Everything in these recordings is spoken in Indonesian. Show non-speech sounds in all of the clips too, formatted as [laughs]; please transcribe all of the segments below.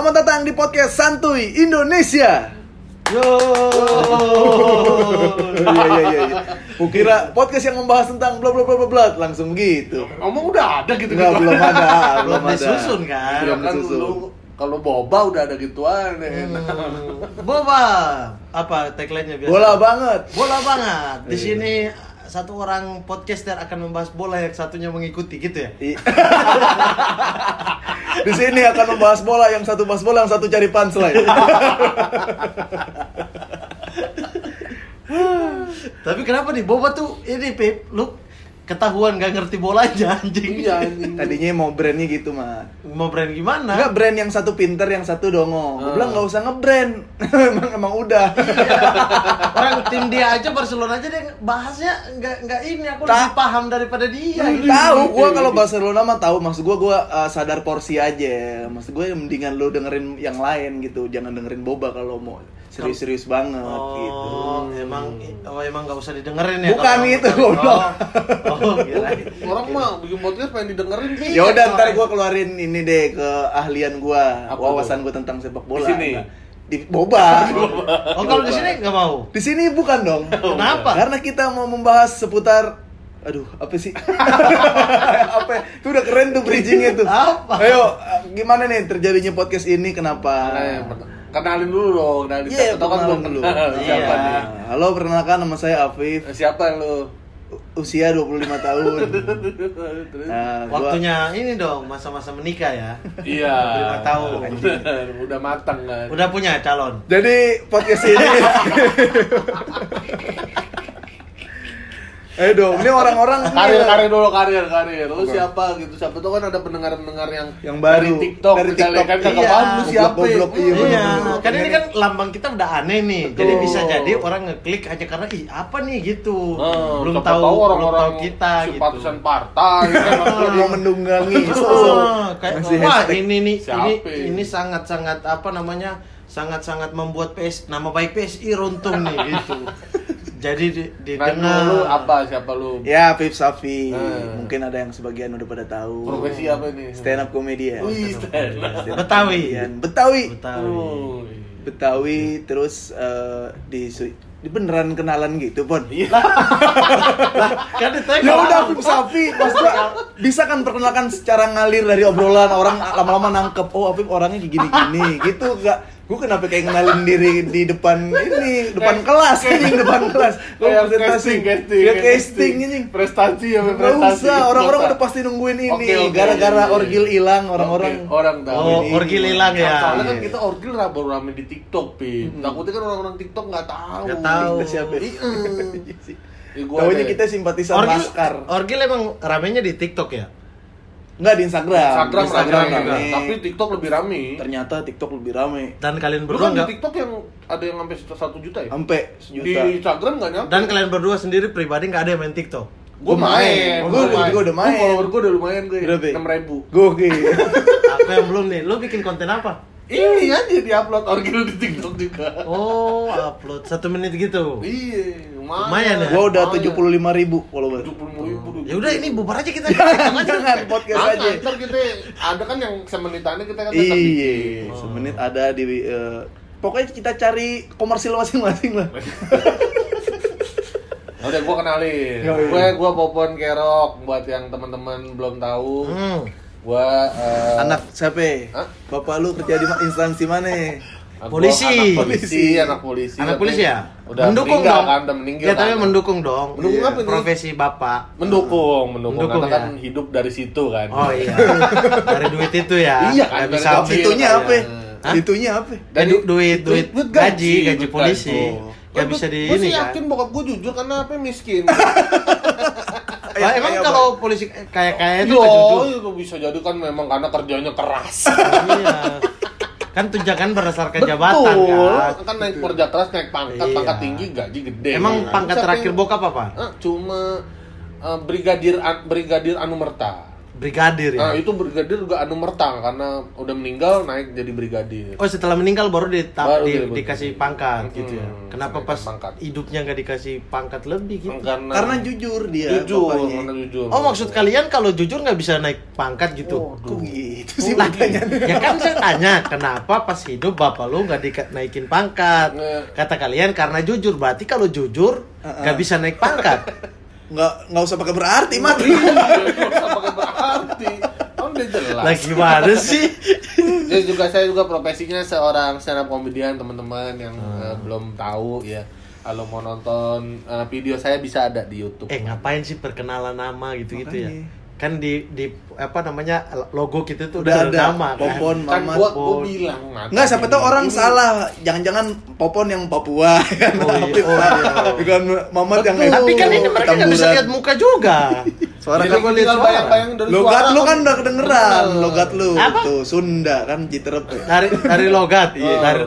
Selamat datang di podcast Santuy Indonesia. Yo. Iya iya iya. iya. Kukira podcast yang membahas tentang bla bla bla bla bla langsung gitu. Ngomong udah ada gitu Enggak belum ada, [laughs] belum Belum ada. disusun, kan? Belum kan disusun. lu kalau boba udah ada gituan ya. [laughs] Boba. Apa tagline-nya biasa? Bola banget. Bola banget. Di Iya. sini satu orang podcaster akan membahas bola yang satunya mengikuti gitu ya. [laughs] Di sini akan membahas bola yang satu bahas bola yang satu cari punchline. [laughs] Tapi kenapa nih Boba tuh ini Pip, lu ketahuan gak ngerti bolanya anjing. Iya anjing. Tadinya mau brandnya gitu mah. Mau brand gimana? Enggak brand yang satu pinter yang satu dongo. Gue Ah. bilang nggak usah ngebrand. [laughs] emang emang udah. Orang tim dia aja Barcelona aja dia bahasnya nggak nggak ini aku Ta- lebih paham daripada dia. gitu. tahu gua kalau Barcelona mah tahu maksud gua gua uh, sadar porsi aja maksud gue mendingan lu dengerin yang lain gitu jangan dengerin boba kalau mau serius-serius banget gitu Oh, emang oh emang nggak usah didengerin ya? Bukan itu, Oh, goblok. oh, kirain. [laughs] Orang mah bikin podcast pengen didengerin sih. ya udah ntar gua keluarin ini deh ke ahlian gua Apa wawasan gua tentang sepak bola Di sini? Nah, di boba [laughs] Oh kalau di sini nggak mau? di sini bukan dong [laughs] Kenapa? karena kita mau membahas seputar Aduh, apa sih? apa? Itu udah keren tuh bridgingnya tuh. Apa? Ayo, gimana nih terjadinya podcast ini? Kenapa? Nah, kenalin dulu dong. Kenalin Iya, siapa kan belum dulu. kenal. Siapa Iya. nih? Halo, perkenalkan nama saya Afif. Siapa lu? Usia 25 tahun. [laughs] Nah, gua- Waktunya ini dong masa-masa menikah ya. Iya. 25 tahun. [laughs] Udah matang kan. Udah punya calon. Jadi podcast ini [laughs] Ayo dong, ini orang-orang karir nih, karir dulu karir karir lu siapa gitu siapa tuh kan ada pendengar pendengar yang Yang baru. dari TikTok Dari TikTok. kan kagak Iya. paham lu siapa iya, Hmm. bener. Iya, bener. kan ini kan lambang kita udah aneh nih. Jadi bisa jadi orang ngeklik aja karena ih apa nih gitu. Hmm, belum tahu, belum orang-orang tahu kita gitu. simpatisan partai kan mau mendunggangi wah ini nih ini Siapa? ini sangat-sangat apa namanya? sangat-sangat membuat PS nama baik PSI runtuh nih gitu. [laughs] Jadi di, didengar lu apa siapa lu Ya, Pip Safi. Hmm. Mungkin ada yang sebagian udah pada tahu. profesi apa nih Stand up comedian. Wih, stand up. Stand up Betawi. Betawi. Betawi. Oh, Betawi terus eh, di di beneran kenalan gitu, Pon. [laughs] Kan ditanya Ya udah Pip Safi, Mas gua bisa kan perkenalkan secara ngalir dari obrolan orang lama-lama nangkep oh Afif orangnya kayak gini-gini gitu enggak gue kenapa kayak kenalin diri di depan ini depan Kayak- kelas ini depan kelas kayak presentasi. casting casting ya casting ini prestasi ya Gak prestasi usah, orang-orang udah pasti nungguin ini gara-gara iya, iya. orgil hilang orang-orang Oke, orang tahu Oh, ini. orgil hilang ya. Soalnya kan Iya. kita orgil lah baru rame di TikTok, Pi. Takutnya kan orang-orang TikTok nggak tahu. Nggak tahu. Kita siapa? Iya. [laughs] Ya, deh. kita simpatisan Orgil, Laskar. Orgil emang ramenya di TikTok ya? Enggak di Instagram. Instagram, Instagram rame juga. rame. Tapi TikTok lebih rame. ternyata TikTok lebih rame. Dan kalian berdua kan di nggak TikTok yang ada yang sampai satu juta ya? Sampai Di sejuta. Instagram nggak nyampe. dan kalian berdua sendiri pribadi nggak ada yang main TikTok. Gue main, Gua juga udah main. Gua follower gue udah lumayan gue. Berapa? Enam ribu. Gokil. [laughs] Aku yang belum nih. Lu bikin konten apa? Ini aja di upload orgil di TikTok juga. Oh, upload satu menit gitu. Iya, lumayan. Lumayan ya? Gua udah 75 ribu follower. Tujuh puluh ribu. Ya udah ini bubar aja kita. [laughs] Jangan, jangan podcast aja. ntar kita ada kan yang semenitannya kita kan tetap bikin. Iya, semenit ada di eh, pokoknya kita cari komersil masing-masing lah. Ya [laughs] Udah gua kenalin. Gue gua Popon Kerok buat yang teman-teman belum tahu. Hmm. Gua eh, Anak siapa? Hah? Bapak lu kerja di instansi mana? Polisi. Anak polisi, Polisi. anak polisi. Anak polisi ya? Udah mendukung dong. kan, udah meninggal. Ya, tapi kan. mendukung dong. Mendukung Iya. apa nih? Profesi bapak. Mendukung, mendukung, Mendukung, karena kan ya? hidup dari situ kan. Oh iya. [laughs] Dari duit itu ya. Iya kan, dari bisa gaji. Itunya Iya. apa? Hah? Itunya apa? Eh, du- duit, duit, duit gaji, gaji polisi. gaji. Nggak Gua- bisa di ini sih kan. yakin bokap gue jujur karena apa miskin. Lah, [laughs] emang Kayak kalau polisi kayak kayak itu jujur. itu bisa jadi kan memang karena kerjanya keras. Iya. [laughs] Kan tunjangan berdasarkan jabatan Betul. kan. Kan naik kerja keras, naik pangkat, Iya. pangkat tinggi, gaji gede. Emang Kan pangkat siapa terakhir yang- bokap apa? Ah, cuma eh, brigadir brigadir Anumerta. Iya. Iya. Nah, brigadir ya. itu brigadir juga anu mertang karena udah meninggal naik jadi brigadir. Oh setelah meninggal baru di, Baru di- dia- dikasih pangkat Hmm, gitu ya. Kenapa dinaikkan pas pangkat. hidupnya nggak dikasih pangkat lebih gitu? Karena, Karena jujur dia. jujur, bapaknya. karena jujur. Oh maksud kalian kalau jujur nggak bisa naik pangkat gitu? Oh, Kok aduh. gitu sih Iya. Lah, ya kan saya tanya kenapa pas hidup bapak lu nggak dinaikin pangkat? Nge- Kata kalian karena jujur. Berarti kalau jujur nggak bisa naik pangkat. [laughs] Nggak nggak usah pakai berarti mat. Nggak usah pakai berarti. Kan udah jelas. Lah gimana sih? Terus juga saya juga profesinya seorang stand up comedian teman-teman yang Hmm. eh, belum tahu ya. Kalau mau nonton eh, video saya bisa ada di YouTube. Eh ngapain sih perkenalan nama gitu-gitu ya? Kan di di apa namanya logo kita tuh Udah ada, nama kan. Popon, kan Mamat. gua, gua bilang Nat, Nggak, siapa tahu orang ini- salah. Jangan-jangan Popon yang Papua [laughs] kan. Oh iya, oh iya. Bukan Mamat yang Betul. Tapi kan ini mereka nggak bisa lihat muka juga. [laughs] Suara Jadi kan gua lihat bayang-bayang dari Logat suara lu kan udah kedengeran, Bener. logat lu. Apa? Tuh, Sunda kan Jiterep. Dari dari logat, iya, Oh. dari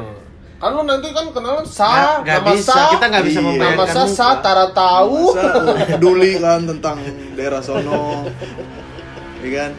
kan lu nanti kan kenalan sa, nggak nama bisa, sa, kita nggak bisa Iya. membayangkan nama sa, sa, tara tahu. [laughs] Peduli kan tentang daerah sono. [laughs] Iya kan?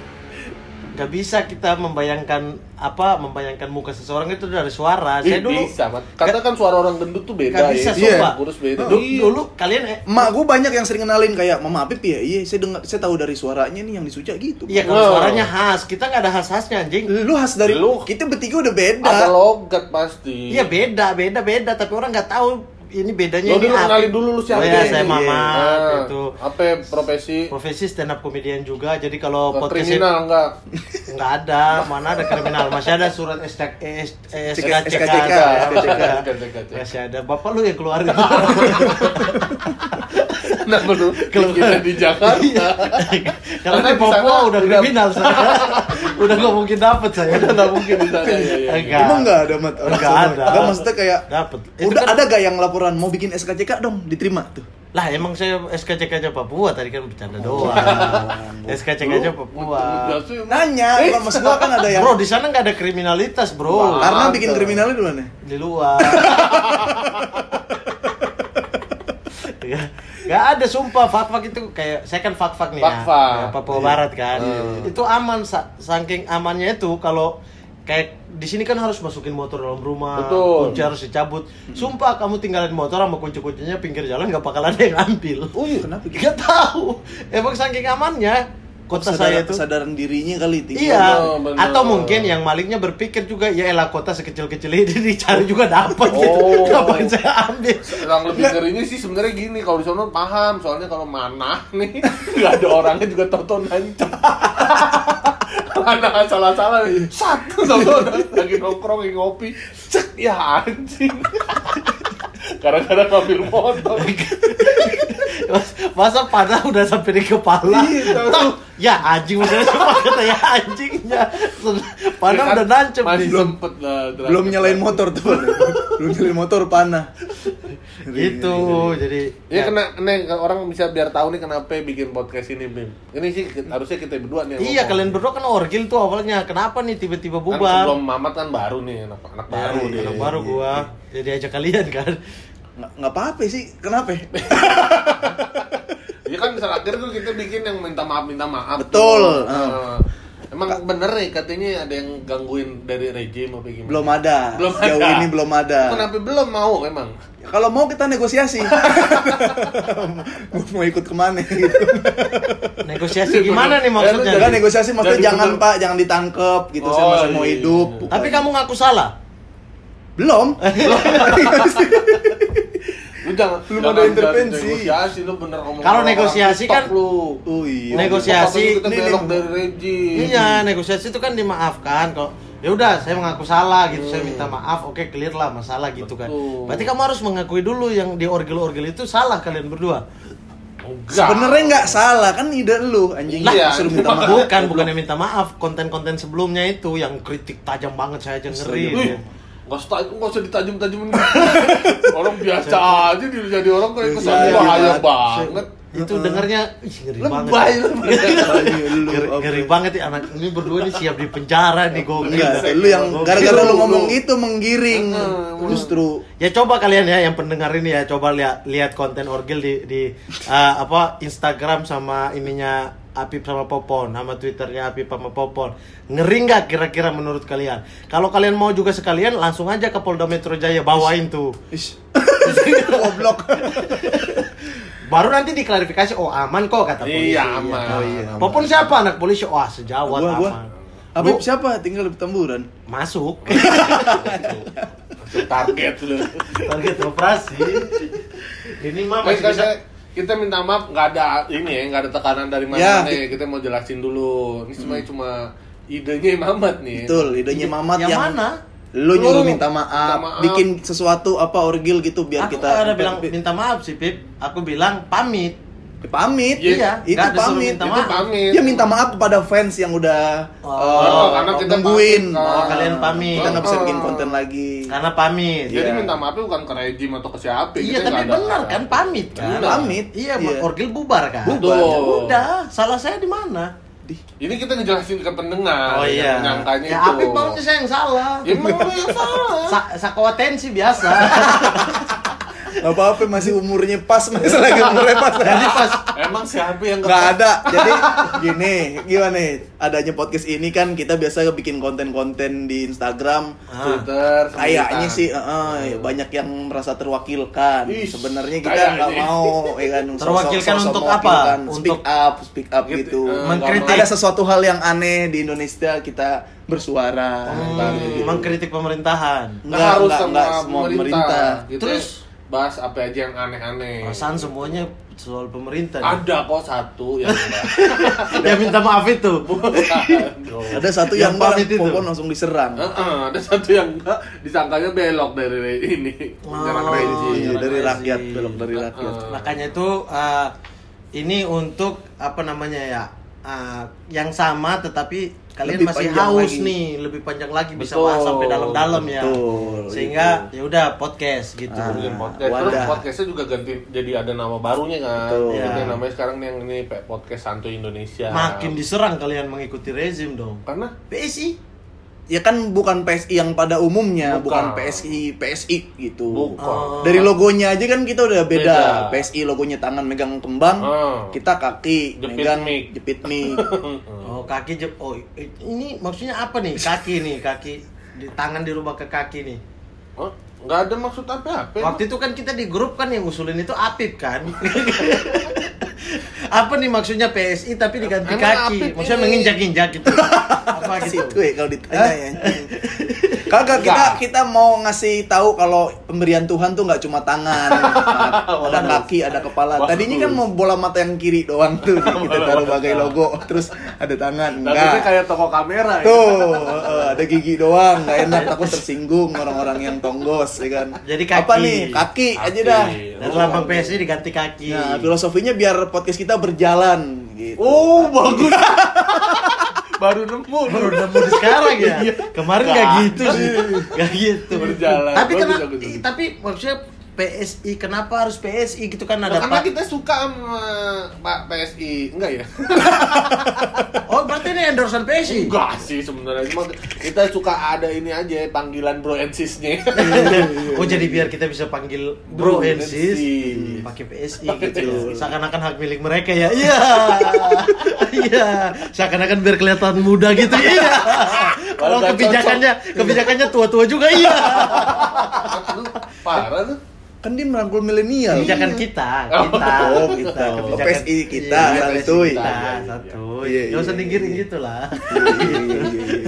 Nggak bisa kita membayangkan apa membayangkan muka seseorang itu dari suara. Saya dulu bisa, Mat. Kata kan suara orang gendut tuh beda nggak bisa ya. Iya. sumpah. Kurus beda. Dulu, Iya. dulu kalian eh, Emak gue banyak yang sering kenalin kayak Mama Apip ya. Iya, saya dengar saya tahu dari suaranya nih yang disuca gitu. Iya kalau Oh. suaranya khas, kita nggak ada khas-khasnya anjing. Lu khas dari Lu. kita bertiga udah beda. Ada logat pasti. Iya beda, beda, beda. Tapi orang nggak tahu ini bedanya Lo ini dulu kenalin dulu lu siapa? Oh ya, saya Iya. Mama Nah, itu. Apa profesi? Profesi stand up comedian juga. Jadi kalau podcast kriminal enggak? nggak ada, mana ada kriminal. Masih ada surat SK, SKCK. Masih ada. Bapak lu yang keluarin. Kenapa lu Kalau- kita di Jakarta? Karena Karena di Papua udah kriminal saya. udah nggak mungkin dapet saya. Udah nggak mungkin di sana. ya, ya. Enggak. Emang enggak ada mat orang Nggak ada. Nggak, maksudnya kayak Dapet. Itu udah kan- ada gak yang laporan mau bikin SKCK dong diterima tuh. Lah emang saya SKCK aja Papua tadi kan bercanda doang. SKCK aja Papua. Nanya, bukan maksud gua kan ada yang Bro, di sana nggak ada kriminalitas, Bro. Wah. karena Ada. bikin kriminalnya di mana? Di luar. [laughs] Gak ada sumpah fak-fak itu kayak saya kan fak-fak nih Fak-fak. ya, Papua Iya. Barat kan. Hmm. Itu aman sa- saking amannya itu kalau kayak di sini kan harus masukin motor dalam rumah, Betul. kunci harus dicabut. Sumpah kamu tinggalin motor sama kunci-kuncinya pinggir jalan nggak bakal ada yang ambil. Oh iya, kenapa gitu? Gak tahu. Emang saking amannya kota saya Kesadaran- itu. kesadaran dirinya kali tinggi. Iya, Oh, bener. atau mungkin yang malingnya berpikir juga ya elah kota sekecil-kecil ini [laughs] dicari juga dapat Oh. gitu. Ngapain saya ambil? Yang lebih ngerinya sih sebenarnya gini kalau di sana paham soalnya kalau mana nih [laughs] nggak ada orangnya juga tonton nancep [laughs] anak salah-salah satu tonton lagi nongkrong ngopi cek ya anjing gara-gara ngambil motor Mas- Masa panah udah sampai di kepala? Iya. Tok, ya anjing udah cuma kata ya anjingnya. Panah kan, udah nancep masih nih. sempet lah Belum nyalain motor tuh. Belum nyalain motor panah. [laughs] Gitu, jadi Ya kena, nih orang bisa biar tahu nih kenapa bikin podcast ini Bim. Ini sih harusnya kita berdua nih. Iya ngomong. kalian berdua kan orgil tuh awalnya. Kenapa nih tiba-tiba kan bubar? sebelum Mamat kan baru nih anak, anak Ya, baru anak nih. baru gua. Jadi ajak kalian kan. Nggak apa-apa sih. Kenapa? [laughs] [laughs] Ya kan terakhir tuh kita bikin yang minta maaf minta maaf. Betul. tuh. Nah, emang bener nih katanya ada yang gangguin dari rejim apa gimana? Belum ada. Belum Sejauh ada. ini belum ada. Kenapa belum mau emang? Ya, Kalau mau kita negosiasi. [laughs] mau ikut ke mana gitu. Negosiasi gimana nih maksudnya? Jangan negosiasi maksudnya Jadi jangan. Pak, jangan ditangkep gitu. saya Oh, masih mau iya. hidup. Tapi kamu ngaku salah. belum. [laughs] [laughs] Lu jangan Belum ada intervensi. Negosiasi lu bener ngomong. Kalau negosiasi kan- lu. Oh iya. Negosiasi- kita Ini- belok dari rejim. Iya, negosiasi itu kan dimaafkan kok. Ya udah, saya mengaku salah gitu. Saya minta maaf. Oke, clear lah masalah gitu kan. Betul. Berarti kamu harus mengakui dulu yang di orgel-orgel itu salah kalian berdua. Enggak. Sebenarnya nggak salah kan ide lu anjing Iya. suruh minta maaf. Bukan, bukan yang minta maaf. Konten-konten sebelumnya itu yang kritik tajam banget saya aja ngeri. Gak usah, gak usah ditajam-tajamin [laughs] Orang biasa aja dia jadi orang kayak Iya, kesannya bahaya iya. banget Itu dengarnya ih, ngeri banget. Lebay lu. Iya, lu, Ngeri, banget ya anak ini berdua nih siap di penjara nih gokil. Enggak, lu yang gara-gara lu ngomong itu menggiring. Justru Ya coba kalian ya yang pendengar ini ya coba lihat lihat konten Orgil di di uh, apa Instagram sama ininya Apip sama Popon sama Twitternya Apip sama Popon. Ngeri nggak kira-kira menurut kalian? Kalau kalian mau juga sekalian langsung aja ke Polda Metro Jaya bawain tuh. Ish. [laughs] goblok. [laughs] Baru nanti diklarifikasi oh aman kok kata polisi. Iya, aman. Oh, iya. Popon siapa anak polisi? Wah sejawat Gua gua. aman. Habib Lu siapa? Tinggal di Petamburan. masuk [laughs] Langsung target lu. target operasi. Ini mah Baik, masih bisa kita, minta maaf nggak ada ini ya, nggak ada tekanan dari mana Ya. nih. Kita mau jelasin dulu. Ini sebenarnya cuma idenya Mamat nih. Betul, idenya Mamat yang yang, mana? Lu nyuruh minta minta maaf, maaf. bikin sesuatu apa orgil gitu biar aku kita nggak ada bilang minta maaf sih Pip aku bilang pamit pamit. Iya, itu ada suruh pamit. minta Itu maaf. pamit. Dia minta maaf kepada fans yang udah Oh, eh, karena kita nungguin. pamit, kan. Oh, kalian pamit. Kita nggak bisa Oh. bikin konten lagi. karena pamit Jadi Iya. minta maafnya bukan ke rejim atau ke siapa. iya Kita tapi benar kan pamit kan Benar. Pamit. iya, Iya. orgil bubar kan Bubar. Ya udah salah saya di mana Ini kita ngejelasin ke pendengar. oh iya yang Menyangkanya ya itu. Apip maunya saya yang salah Ya emang lu yang salah. Sa biasa [laughs] apa-apa masih umurnya pas masih lagi umurnya pas. jadi pas Emang siapa yang Nggak ada. Jadi gini, gimana nih? Adanya podcast ini kan kita biasa bikin konten-konten di Instagram. Ah. Twitter Kayaknya sih eh, ya banyak yang merasa terwakilkan. Sebenarnya kita nggak mau ya kan sosok- [laughs] Terwakilkan sosok untuk apa? Speak Untuk- up, speak up Gitu, gitu. Mengkritik. Ada sesuatu hal yang aneh di Indonesia kita bersuara. Hmm, gitu. mengkritik pemerintahan Nggak Nggak, harus nggak, semua pemerintah. pemerintah. Kita Terus? Bahas apa aja yang aneh-aneh. perasaan semuanya soal pemerintah. Ada kok satu yang [laughs] dia minta maaf itu. Ada satu Yang yang, nggak, pamit itu. Popon langsung diserang. Heeh, ada satu yang enggak disangkanya belok dari ini. Menyerang Oh, rejim. Iya, dari rakyat, belok dari rakyat. Heeh. makanya itu uh, ini untuk apa namanya ya uh, yang sama tetapi kalian Lebih masih haus lagi. nih lebih panjang lagi bisa Betul. bahas sampai dalam-dalam ya Betul, sehingga ya udah podcast gitu Ah. Podcast. Terus Wadah. podcastnya juga ganti jadi ada nama barunya kan. Betul. Jadi Ya. namanya sekarang yang ini podcast Santuy Indonesia. makin diserang kalian mengikuti rezim dong karena PSI Ya kan bukan PSI yang pada umumnya, Bukan. bukan, PSI PSI gitu. bukan. Oh. Dari logonya aja kan kita udah beda. Beda. PSI logonya tangan megang kembang, Oh. kita kaki Jepit megang mic. jepit mic. [laughs] kaki jep oh ini maksudnya apa nih kaki nih kaki di tangan dirubah ke kaki nih Oh, nggak ada maksud apa-apa. Waktu itu kan kita di grup kan yang usulin itu Apip kan. [laughs] apa nih maksudnya PSI tapi diganti Emang kaki? Maksudnya menginjak-injak gitu. [laughs] apa Situ gitu? ya kalau ditanya ya. [laughs] Kagak kita kita mau ngasih tahu kalau pemberian Tuhan tuh nggak cuma tangan, [laughs] ada kaki, ada kepala. Tadinya kan mau bola mata yang kiri doang tuh kita taruh sebagai logo, terus ada tangan. Tapi Enggak. kayak toko kamera ya. Tuh, ada gigi doang, nggak enak takut tersinggung orang-orang yang tonggos, ya kan? Jadi kaki. Apa nih? Kaki, aja dah. Lambang PSI diganti kaki. Nah, filosofinya biar podcast kita berjalan, gitu. Oh, bagus. [laughs] Baru nemu. Baru nemu sekarang ya. Kemarin nggak Nggak gitu sih. Nggak gitu. Berjalan. Tapi Bagus, kenapa? bagus, bagus. Tapi maksudnya PSI kenapa harus PSI gitu kan ada Nah, karena Pak. kita suka sama Pak PSI, enggak ya? [laughs] Oh, berarti ini endorsean PSI. Enggak sih sebenarnya cuma kita suka ada ini aja panggilan bro and sis-nya. [laughs] oh jadi biar kita bisa panggil bro Bro and sis sis. pakai PSI gitu PSI. seakan-akan hak milik mereka ya iya [laughs] iya seakan-akan biar kelihatan muda gitu iya kalau kebijakannya kebijakannya tua-tua juga iya parah lu. Kan dia merangkul milenial. kebijakan kita Oh. kita Oh, kita. Kebijakan- PSI kita, iya, santuy. kita Iya, iya, satu iya. nggak usah Iya, iya. gitu lah Iya, iya, iya, iya, iya.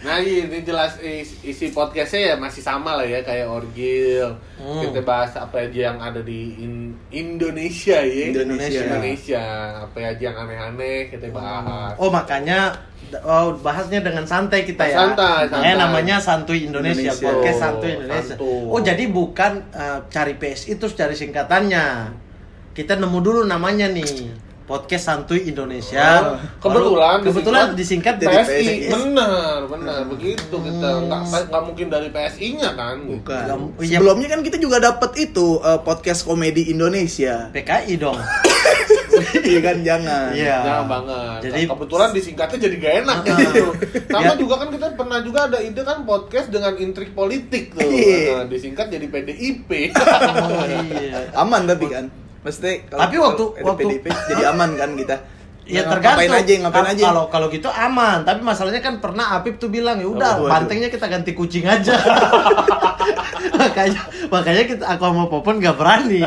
Nah ini jelas is- isi podcastnya ya masih sama lah ya kayak Orgil. Hmm. Kita bahas apa aja yang ada di In- Indonesia ya. Indonesia. Indonesia. Apa aja yang aneh-aneh kita bahas. Oh makanya oh, bahasnya dengan santai kita ya. Santai, santai. Eh namanya Santuy Indonesia, Indonesia. podcast Santuy Indonesia. Santuy. Oh jadi bukan eh, cari PSI terus cari singkatannya. Kita nemu dulu namanya nih. Podcast Santuy Indonesia. Oh, kebetulan Baru- kebetulan disingkat Jadi PSI. PSI. Benar, benar begitu kita nggak nggak mungkin dari PSI-nya kan. Bukan. Nggak- iya. Sebelumnya kan kita juga dapat itu eh, podcast komedi Indonesia. PKI dong. [laughs] Iya kan jangan. Iya. Jangan banget. Jadi- Nah, kebetulan disingkatnya jadi gak enak ya. Heeh. Sama Ya. juga kan kita pernah juga ada ide kan podcast dengan intrik politik tuh. Iya. Nah, disingkat jadi PDIP. Oh, iya. Aman tapi kan. Mesti kalau Tapi waktu- kalau ada waktu- PDP jadi aman kan kita. Ya Nah, tergantung. Ngapain aja, ngapain aja. Kalau kalau gitu aman, tapi masalahnya kan pernah Apip tuh bilang ya udah Oh, waduh. bantengnya kita ganti kucing aja. [laughs] makanya makanya kita aku sama Popon nggak berani.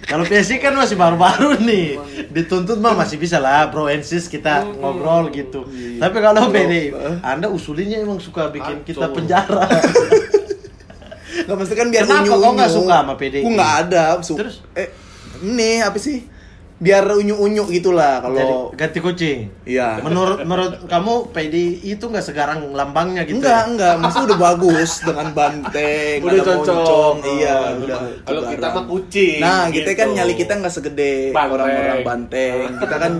Kalau PSI kan masih baru-baru nih. Dituntut mah masih bisa lah bro and sis kita ngobrol gitu. Iya. Tapi kalau PD, Anda usulinya emang suka bikin kita penjara. [laughs] Gak mesti kan biar Kenapa unyu kau nggak suka sama PDI? Aku nggak ada. Terus? Eh, ini apa sih? Biar unyu-unyu gitulah Jadi kalau ganti kucing. Iya. Menurut menurut kamu PDI itu nggak segarang lambangnya gitu? enggak, ya? enggak, maksudnya udah bagus dengan banteng, Udah ada cocok. moncong, iya, Oh, udah. Kalau kita mah kucing. Nah, kita kan gitu. nyali kita nggak segede orang-orang banteng. Kita kan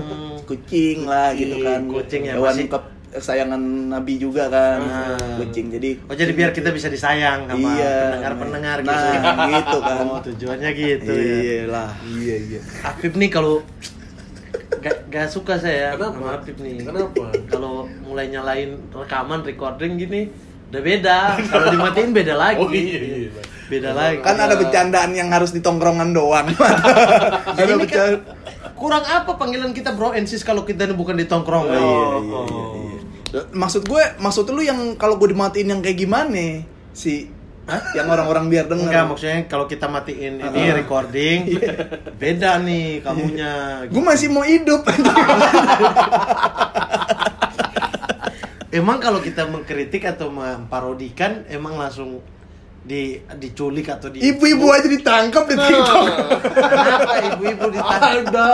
kucing lah gitu kan. Kucing ya, Hewan masih- kesayangan Nabi juga kan. Ah. Kucing. Jadi Oh jadi biar kita bisa disayang sama Iya. pendengar-pendengar gitu. Nah, gitu kan. Oh tujuannya gitu iya ya. lah. Iya, iya. Apip nih kalau gak, gak suka saya Kenapa? sama Apip nih. Kenapa? Kalau mulai nyalain rekaman recording gini udah beda. Kalau [laughs] dimatiin beda lagi. Oh iya iya. Beda lagi. Kan ada bercandaan yang harus di tongkrongan doang. [laughs] [laughs] ada Ini kan bercanda. kurang apa panggilan kita bro and sis kalau kita bukan di tongkrong? Oh, iya, iya, oh. iya, iya. Maksud gue, maksud lu yang kalau gue dimatiin yang kayak gimana? Si Hah? yang orang-orang biar denger. Enggak, maksudnya kalau kita matiin ini Ah. recording, beda nih kamunya. Gue masih mau hidup. Emang kalau kita mengkritik atau memparodikan, emang langsung di diculik atau di Ibu-ibu aja ditangkap di TikTok. Kenapa ibu-ibu ditangkap? Ada.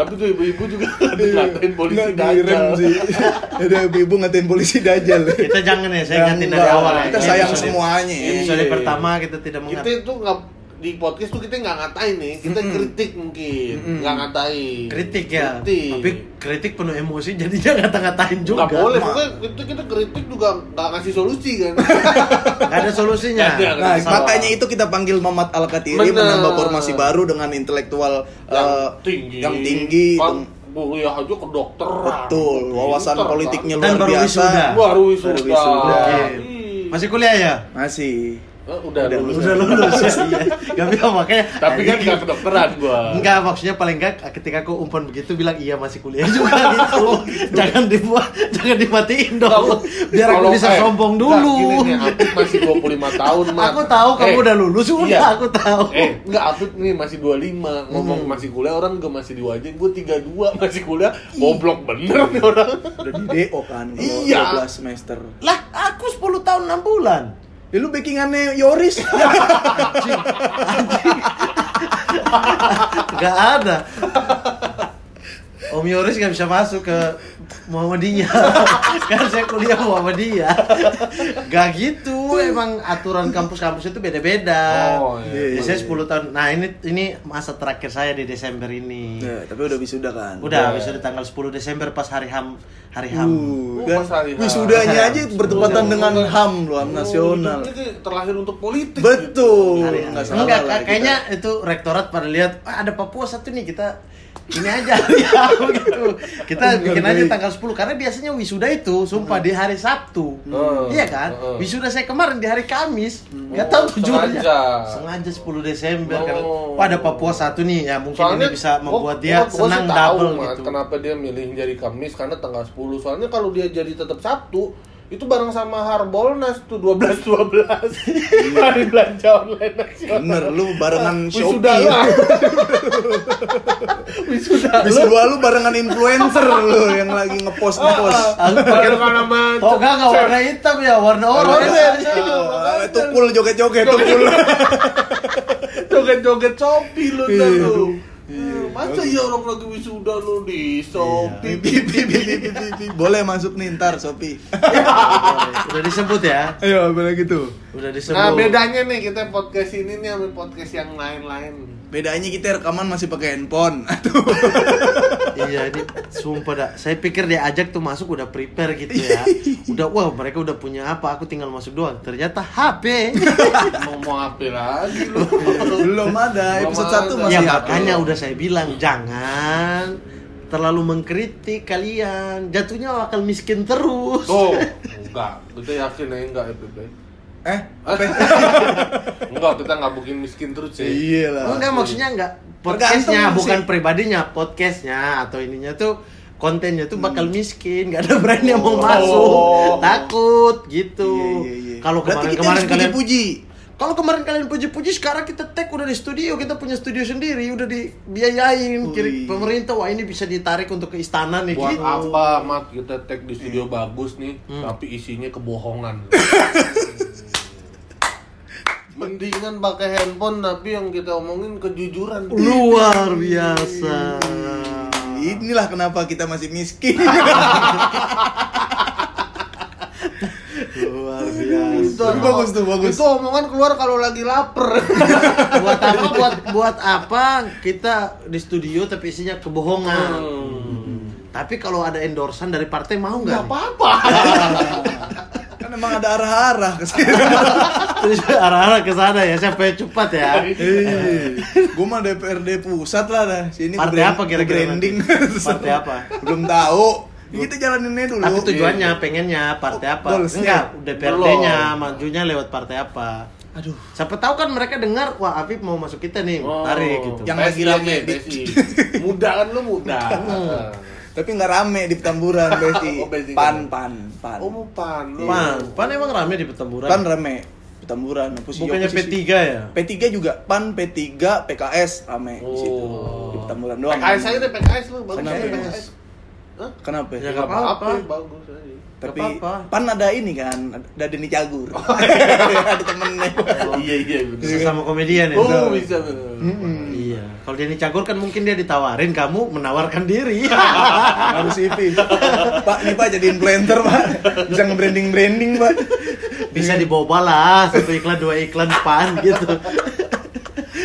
Tapi tuh ibu-ibu juga [laughs] ngatain polisi Nggak dajal. sih. [laughs] Ada ibu-ibu ngatain polisi dajal. Kita jangan ya, saya Yang ingatin dari awal ya. kita Ini sayang semuanya. Episode Iya. pertama kita tidak Kita mengat itu nggak di podcast tuh kita nggak ngatain nih, kita kritik mungkin, nggak ngatain. kritik ya. Kritik. Tapi kritik penuh emosi jadinya ngata-ngatain juga. Nggak boleh, pokoknya itu kita kritik juga nggak ngasih solusi kan. [laughs] Nggak ada solusinya. Nggak ada. Nah, Salah. makanya itu kita panggil Mamat Al-Katiri Bener. menambah formasi baru dengan intelektual yang eh, tinggi. yang tinggi. Kan kuliah aja kedokteran. Betul, wawasan Pinter, politiknya luar baru biasa. wisuda. Baru wisuda. Baru. Masih kuliah ya? Masih. Eh, udah, Udah lulus. Udah lulus ya. Iya. Gak bisa makanya. Tapi kan nggak kedokteran gua. Enggak, maksudnya paling enggak ketika aku umpan begitu bilang iya masih kuliah juga [laughs] gitu. jangan dibuat, jangan dimatiin dong. Biar aku bisa eh, sombong dulu. Gini nih, Apit masih 25 [laughs] tahun, Mat. Aku tahu kamu Eh, udah lulus, udah iya. aku tahu. Eh, enggak Apit nih masih 25 Ngomong Hmm. masih kuliah, orang juga masih diwajin Gue 32 masih kuliah Goblok bener nih orang Udah di DO kan Iya. 12 semester. Lah, aku 10 tahun 6 bulan. Ya lu backingannya Yoris. [laughs] Anjing, anjing. Gak ada. Om Yoris gak bisa masuk ke Muhammadiyah [laughs] Kan saya kuliah Muhammadiyah Gak gitu Emang aturan kampus-kampus itu beda-beda Oh, iya, Jadi saya 10 tahun Nah ini ini masa terakhir saya di Desember ini Ya, tapi udah wisuda kan. Udah, Iya. habis udah tanggal 10 Desember pas hari HAM Hari HAM Uh, Oh, kan hari H. wisudanya aja bertepatan dengan HAM loh, HAM nasional. Oh, ini terlahir untuk politik Betul. Hari Nggak HAM. salah Enggak, lah kayaknya itu rektorat pada lihat ah, ada Papua satu nih kita ini aja [laughs] HAM gitu. Kita bikin aja tanggal 10 karena biasanya wisuda itu sumpah di hari Sabtu. Hmm. Iya kan? Hmm. Wisuda saya kemarin di hari Kamis. Enggak Oh, tahu tujuannya. sengaja. Sengaja 10 Desember Oh. karena wah ada Papua satu nih ya mungkin Soalnya ini bisa membuat oh, dia oh, gua senang tahu, double Mat, gitu. Kenapa dia milih jadi Kamis karena tanggal 10. Soalnya kalau dia jadi tetap Sabtu itu bareng sama Harbolnas tuh 12 12 hari belanja online nasional. Bener, lu barengan Wisuda Shopee. lah. Wisuda lu. Wisuda lu barengan influencer lu yang lagi ngepost ngepost. Aku pakai Barengan sama Oh enggak enggak warna hitam ya, warna oranye. Oh, Tukul joget-joget tukul. [laughs] joget-joget Shopee lu Iya, lu. iya. Masa iya orang lagi wisuda lu di Shopee? Pi. Boleh masuk nih ntar Shopee. [laughs] Udah disebut ya. Ayo, boleh gitu. Udah disebut. Nah bedanya nih kita podcast ini nih sama podcast yang lain-lain. Bedanya kita rekaman masih pakai handphone. [laughs] Aduh. iya ini sumpah dah. Saya pikir dia ajak tuh masuk udah prepare gitu ya. [laughs] Udah wah mereka udah punya apa, aku tinggal masuk doang. Ternyata HP. [laughs] Mau mau apa lagi lu? Belum ada. Episode. 1 masih ya HP. makanya udah saya bilang jangan terlalu mengkritik kalian. Jatuhnya bakal miskin terus. Tuh, enggak. Kita yakin ya enggak ya, Bebe. Eh, apa? [laughs] Enggak, kita nggak bikin miskin terus sih. Iya lah. Enggak maksudnya enggak podcastnya bukan pribadinya podcastnya atau ininya tuh kontennya tuh bakal miskin nggak ada brand yang mau masuk takut gitu Iya, iya, iya. kalau Berarti kemarin kita kemarin harus kalian puji-puji. kalau kemarin kalian puji-puji sekarang kita tag udah di studio kita punya studio sendiri udah dibiayain kiri pemerintah wah ini bisa ditarik untuk ke istana nih Buat gitu. apa, Mat? Kita tag di studio bagus nih, tapi isinya kebohongan. [laughs] Mendingan pakai handphone tapi yang kita omongin kejujuran. luar biasa Inilah kenapa kita masih miskin. luar biasa Itu, bagus tuh, bagus. Itu omongan keluar kalau lagi lapar. buat apa buat buat apa kita di studio tapi isinya kebohongan tapi kalau ada endorsan dari partai mau nggak Enggak nih? apa-apa. [laughs] kan emang ada arah-arah ke sini. [laughs] Terus arah-arah ke sana ya siapa yang cepat ya Gue mah DPRD pusat lah dah. Sini partai brand- apa kira-kira branding. partai apa [laughs] Belum tahu. Kita jalaninnya dulu. tapi tujuannya pengennya partai apa Goalsnya. enggak DPRD-nya majunya lewat partai apa Aduh. siapa tahu kan mereka dengar wah Afif mau masuk kita nih Oh. tarik gitu Yang lagi rame. Muda kan lu muda. [laughs] Tapi nggak rame di Petamburan, Besi. [laughs] Oh, Besi. Pan, pan, pan. Oh, mau pan. lu. pan pan emang rame di Petamburan Pan rame. Petamburan. Posisi- bukannya posisi- P3 ya P3 juga. Pan, P3, PKS rame di situ. Oh. Di Petamburan doang. PKS aja deh PKS lu, bagus Kenapa? aja PKS. Hah? Kenapa? Ya, Enggak nggak apa-apa. apa-apa, bagus aja. Tapi Nggak apa-apa. pan ada ini kan, ada Denny Cagur. [laughs] ada temennya. Iya, iya bener. sesama komedian ya Oh, bisa bener. Iya, kalau dia dicagur kan mungkin dia ditawarin, kamu menawarkan diri. [laughs] Harus CV. Pak, ini Pak jadi influencer, Pak. Bisa nge-branding-branding, Pak. Bisa dibawa lah, satu iklan dua iklan pan gitu.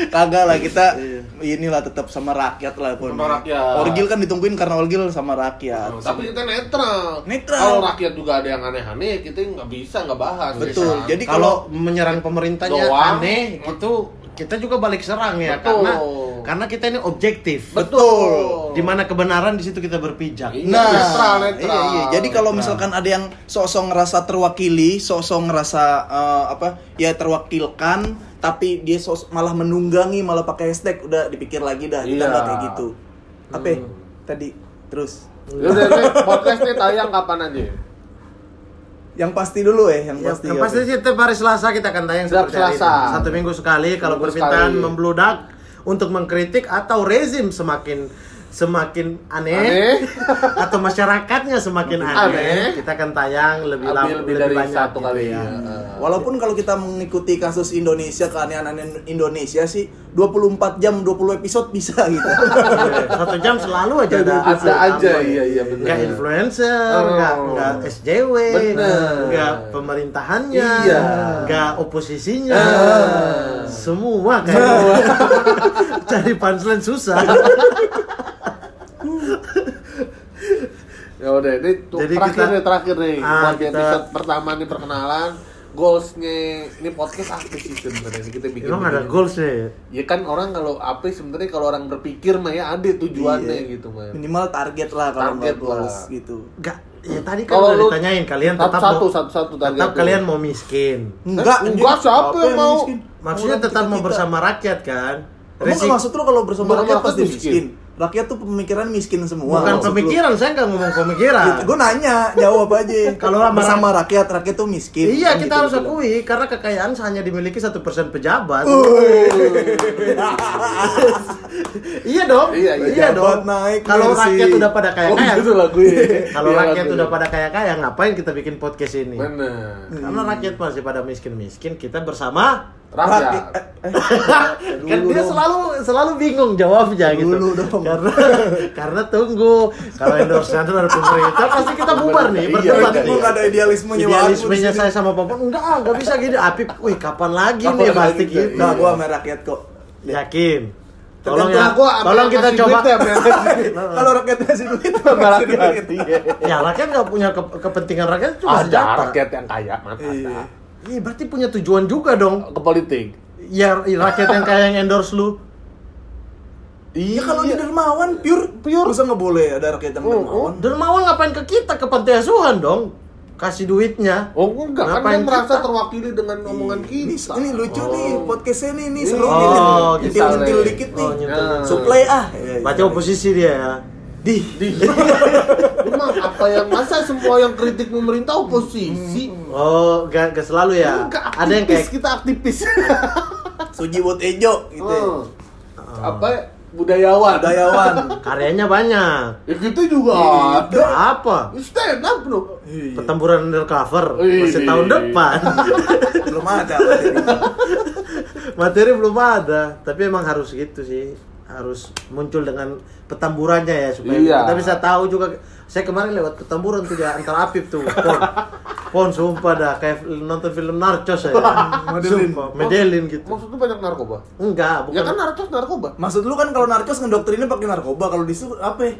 Kagak lah kita inilah tetap sama rakyat lah pun. Sama rakyat. Orgil kan ditungguin karena Orgil sama rakyat. Oh, tapi kita netral. Netral. Kalau rakyat juga ada yang aneh-aneh, kita nggak bisa nggak bahas. Betul. Bisa. Jadi Kalau menyerang pemerintahnya Doang. aneh, itu kita juga balik serang ya, Betul. karena karena kita ini objektif. betul. Di mana kebenaran di situ kita berpijak. Iya. Nah, netral, netral. Iya, iya. Jadi kalau misalkan ada yang sosok ngerasa terwakili, sosok ngerasa eh, apa? Ya terwakilkan, tapi dia sos malah menunggangi, malah pakai hashtag, udah dipikir lagi dah, kita Iya. nggak kayak gitu. Apa? ya? Tadi terus nih, podcast nih tayang kapan aja? yang pasti dulu ya, yang Ya, pasti. yang apa? pasti setiap hari Selasa kita akan tayang Setiap hari Selasa. ini. Satu minggu sekali kalau permintaan membludak untuk mengkritik atau rezim semakin semakin aneh, Aneh. [laughs] atau masyarakatnya semakin aneh, Aneh. kita akan tayang lebih lama lebih lebih dari banyak satu gitu kali ya. ya. Walaupun kalau kita mengikuti kasus Indonesia, keanehan Indonesia sih 24 jam 20 episode bisa [laughs] gitu. Iya, Satu jam selalu aja ada Ada aja, iya iya benar. Nggak influencer, Oh. nggak nggak SJW, Bener. nggak pemerintahannya, Iya. nggak oposisinya, Ah. semua kayak [laughs] cari punchline susah. Ya udah, ini tuh Jadi terakhir kita- nih, terakhir nih. Ah, Buat kita- episode pertama nih perkenalan, goalsnya ini podcast apa sih sebenarnya ini kita bikin? Emang ada begini? goals ya? Ya kan orang kalau apa sebenarnya kalau orang berpikir mah ya ada tujuannya Iya. gitu mah. Minimal target lah kalau Target goals lah. gitu. Enggak, ya tadi kan Kalau udah ditanyain kalian tetap satu mau, satu satu target tetap kalian mau miskin. Enggak, Eh, enggak, siapa Apa yang mau? miskin? Maksudnya tetap mau bersama rakyat kan? Emang maksud lu kalau bersama rakyat pasti miskin? Rakyat tuh pemikiran miskin semua. bukan maksud lu. pemikiran, saya nggak ngomong pemikiran. Gue nanya, jawab aja. [laughs] Kalau sama bersama rakyat, rakyat tuh miskin. Iya, Kan kita gitu harus bilang. akui karena kekayaan hanya dimiliki satu persen pejabat. [laughs] iya dong, Iya, iya. iya dong. naik Kalau rakyat udah pada kaya Oh, kaya, gitu lagunya. [laughs] kalau Iya, rakyat udah pada kaya kaya, ngapain kita bikin podcast ini? Bener. Karena rakyat masih pada miskin miskin, kita bersama. Rakyat. Eh, [laughs] kan Dulu dia dong. selalu selalu bingung jawabnya gitu. Dulu dong. Karena [laughs] karena tunggu kalau endorsement dari pemerintah pasti kita bubar nih Iya, berdebat iya, gak ada idealismenya Idealismenya saya sama Popon enggak, ah, enggak bisa gini. Apip, wih kapan lagi Kapan nih lagi, pasti iya. gitu. Nah, gue sama rakyat kok. Yakin. Tolong ya. gua Tolong kita coba. [laughs] Kalau rakyat ngasih duit Sama rakyat. Iya. Ya rakyat nggak punya ke- kepentingan rakyat cuma Ada rakyat yang kaya, mana Iya. Iya berarti punya tujuan juga dong. Ke politik. Ya rakyat yang kaya yang endorse lu. Iya kalau dia dermawan pure pure masa nggak boleh ada rakyat yang Oh, dermawan. Dermawan ngapain ke kita ke pantai asuhan dong? Kasih duitnya. Oh enggak, kan Ngapain dia merasa kita? terwakili dengan omongan Ini, kita. ini lucu nih podcastnya nih, Iya. seru Oh, nih. gitu. Nyentil dikit nih. Oh, nyentil. Nah. Supply ah. Iya, Berarti iya. oposisi dia ya. Di. Di. [laughs] Emang apa yang masa semua yang kritik pemerintah oposisi? Oh, gak, gak selalu ya. Enggak, Ada yang kayak kita aktivis. [laughs] Suji buat Ejo gitu. Oh. Apa ya? budayawan? Budayawan. [laughs] karyanya banyak. Ya gitu juga. ada. Apa? Stand up bro. Iya. Pertempuran undercover Wih. masih tahun depan. Belum ada. materi. Materi belum ada, tapi emang harus gitu sih. Harus muncul dengan petamburannya ya supaya Iya. kita bisa tahu juga. Saya kemarin lewat petamburan tuh ya antara Apip tuh. Pon, pon sumpah dah kayak nonton film Narcos ya. Medellin. Sumpah, Medellin gitu. Maksudnya banyak narkoba? Enggak, bukan. Ya kan narkos narkoba. Maksud lu kan kalau narkos ngedoktrinnya pakai narkoba, kalau disu apa? ya?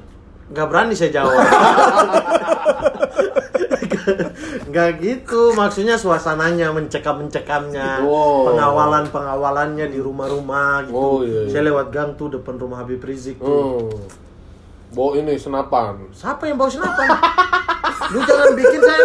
Nggak berani saya jawab. [laughs] [laughs] Nggak gitu, maksudnya suasananya, mencekam-mencekamnya, Oh. pengawalan-pengawalannya di rumah-rumah gitu. Oh, iya, iya. Saya lewat gang tuh depan rumah Habib Rizik tuh. Hmm. Bawa ini senapan. Siapa yang bawa senapan? [laughs] Lu jangan bikin saya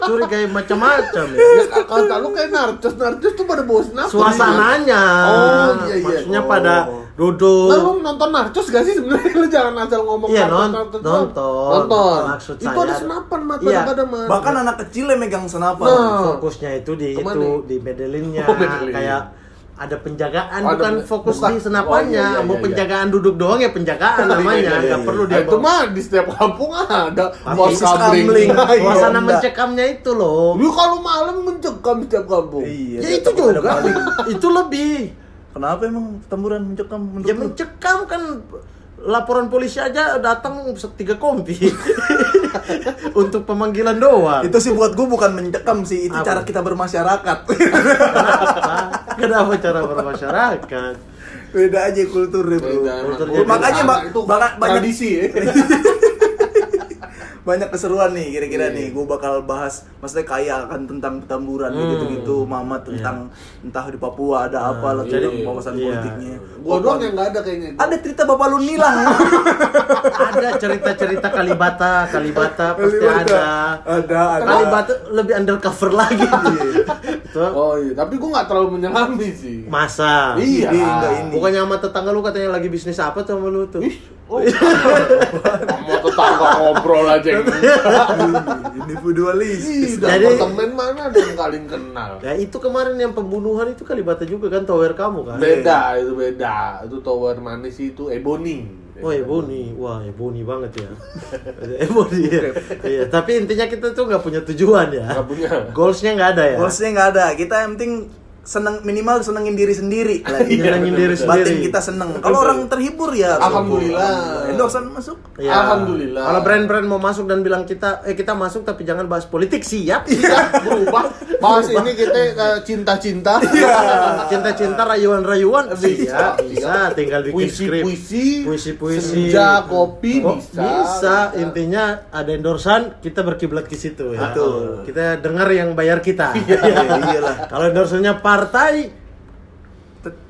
curigai macam-macam ya. Ya kata lu kayak narcos, narcos tuh pada bawa senapan. Suasananya. Oh, iya, iya. Maksudnya Oh. pada Nah, duduk. lu nonton narcos gak sih sebenarnya? Lu jangan asal ngomong Iya, narcos, non- narcos doang. nonton. Nonton. Maksud itu saya- ada senapan mat Iya. pada man. Bahkan anak kecil yang megang senapan. Nah. fokusnya itu di Ke mana? itu di Medellinnya Oh, Medellin. kayak ada penjagaan Ada bukan fokus bukan. di senapannya Oh, iya, iya, mau iya. penjagaan duduk doang ya penjagaan [laughs] namanya iya, iya, nggak iya. perlu Nah, dia itu mah di setiap kampung ada sis kamling. Iya. suasana mencekamnya itu loh Lu kalau malam mencekam setiap kampung. Iya. ya itu juga [laughs] itu lebih Kenapa emang temburan mencekam ya mencekam kan laporan polisi aja datang tiga kompi [laughs] untuk pemanggilan doang Itu sih buat gue bukan mencekam sih, itu Apa? cara kita bermasyarakat. [laughs] kenapa cara bermasyarakat Beda aja kulturnya, Bro. Beda. Kulturnya Makanya ba- banyak tradisi ya. [laughs] banyak keseruan nih kira-kira Iya. nih gue bakal bahas maksudnya kaya akan tentang petamburan Hmm. gitu-gitu mama tentang entah di Papua ada apa lah tentang wawasan iya. politiknya Gua doang yang nggak ada kayaknya. ada cerita bapak lu nilang [laughs] ada cerita-cerita Kalibata, Kalibata pasti Kalibata. ada. ada ada Kalibata lebih undercover lagi. Itu Oh iya, tapi gua nggak terlalu menyelami sih. masa. Iya. Ini Bukannya sama tetangga lu katanya lagi bisnis apa tuh sama lu tuh? Ih. Mau tetangga ngobrol aja yang individualis Jadi- apartemen mana ada yang kalian kenal? Ya itu kemarin yang pembunuhan itu Kalibata juga kan tower kamu kan? Beda, itu beda. Itu tower manis itu Ebony. Oh Ebony, wah Ebony banget ya. Ebony ya. Iya, tapi intinya kita tuh nggak punya tujuan ya. Nggak punya. Goalsnya nggak ada ya. Goalsnya nggak ada kita yang penting seneng minimal senengin diri sendiri [laughs] lah Nyenengin diri batin sendiri. kita seneng kalau orang terhibur ya Alhamdulillah. endorsan masuk Ya. Alhamdulillah. Kalau brand-brand mau masuk dan bilang kita, eh kita masuk tapi jangan bahas politik siap. Iya, berubah. Bahas ini kita eh, cinta-cinta. Cinta-cinta rayuan-rayuan Bisa, bisa, bisa. Tinggal bikin skrip. Puisi-puisi. Puisi-puisi. Senja, kopi, Oh, bisa. bisa. Intinya ada endorsan, kita berkiblat ke situ ya. Betul. Kita dengar yang bayar kita. ya, iyalah [laughs] Kalau endorsannya partai,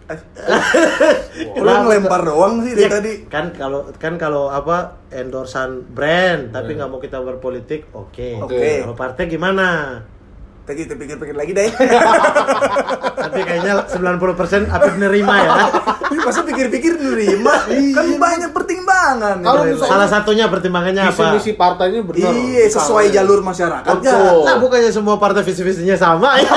[laughs] lu ngelempar doang sih dari ya, tadi kan kalau kan kalau apa endorsan brand tapi nggak mau kita berpolitik, oke. Oke. Kalau partai gimana? Tadi kita pikir-pikir lagi deh. [laughs] Tapi kayaknya 90% Apip nerima ya. [laughs] Masa pikir-pikir nerima? kan banyak pertimbangan. Kalau misalnya- Salah satunya pertimbangannya Visi apa? misi partainya benar. Iya, sesuai jalur masyarakat. Betul. Nah, bukannya semua partai visi-visinya sama ya.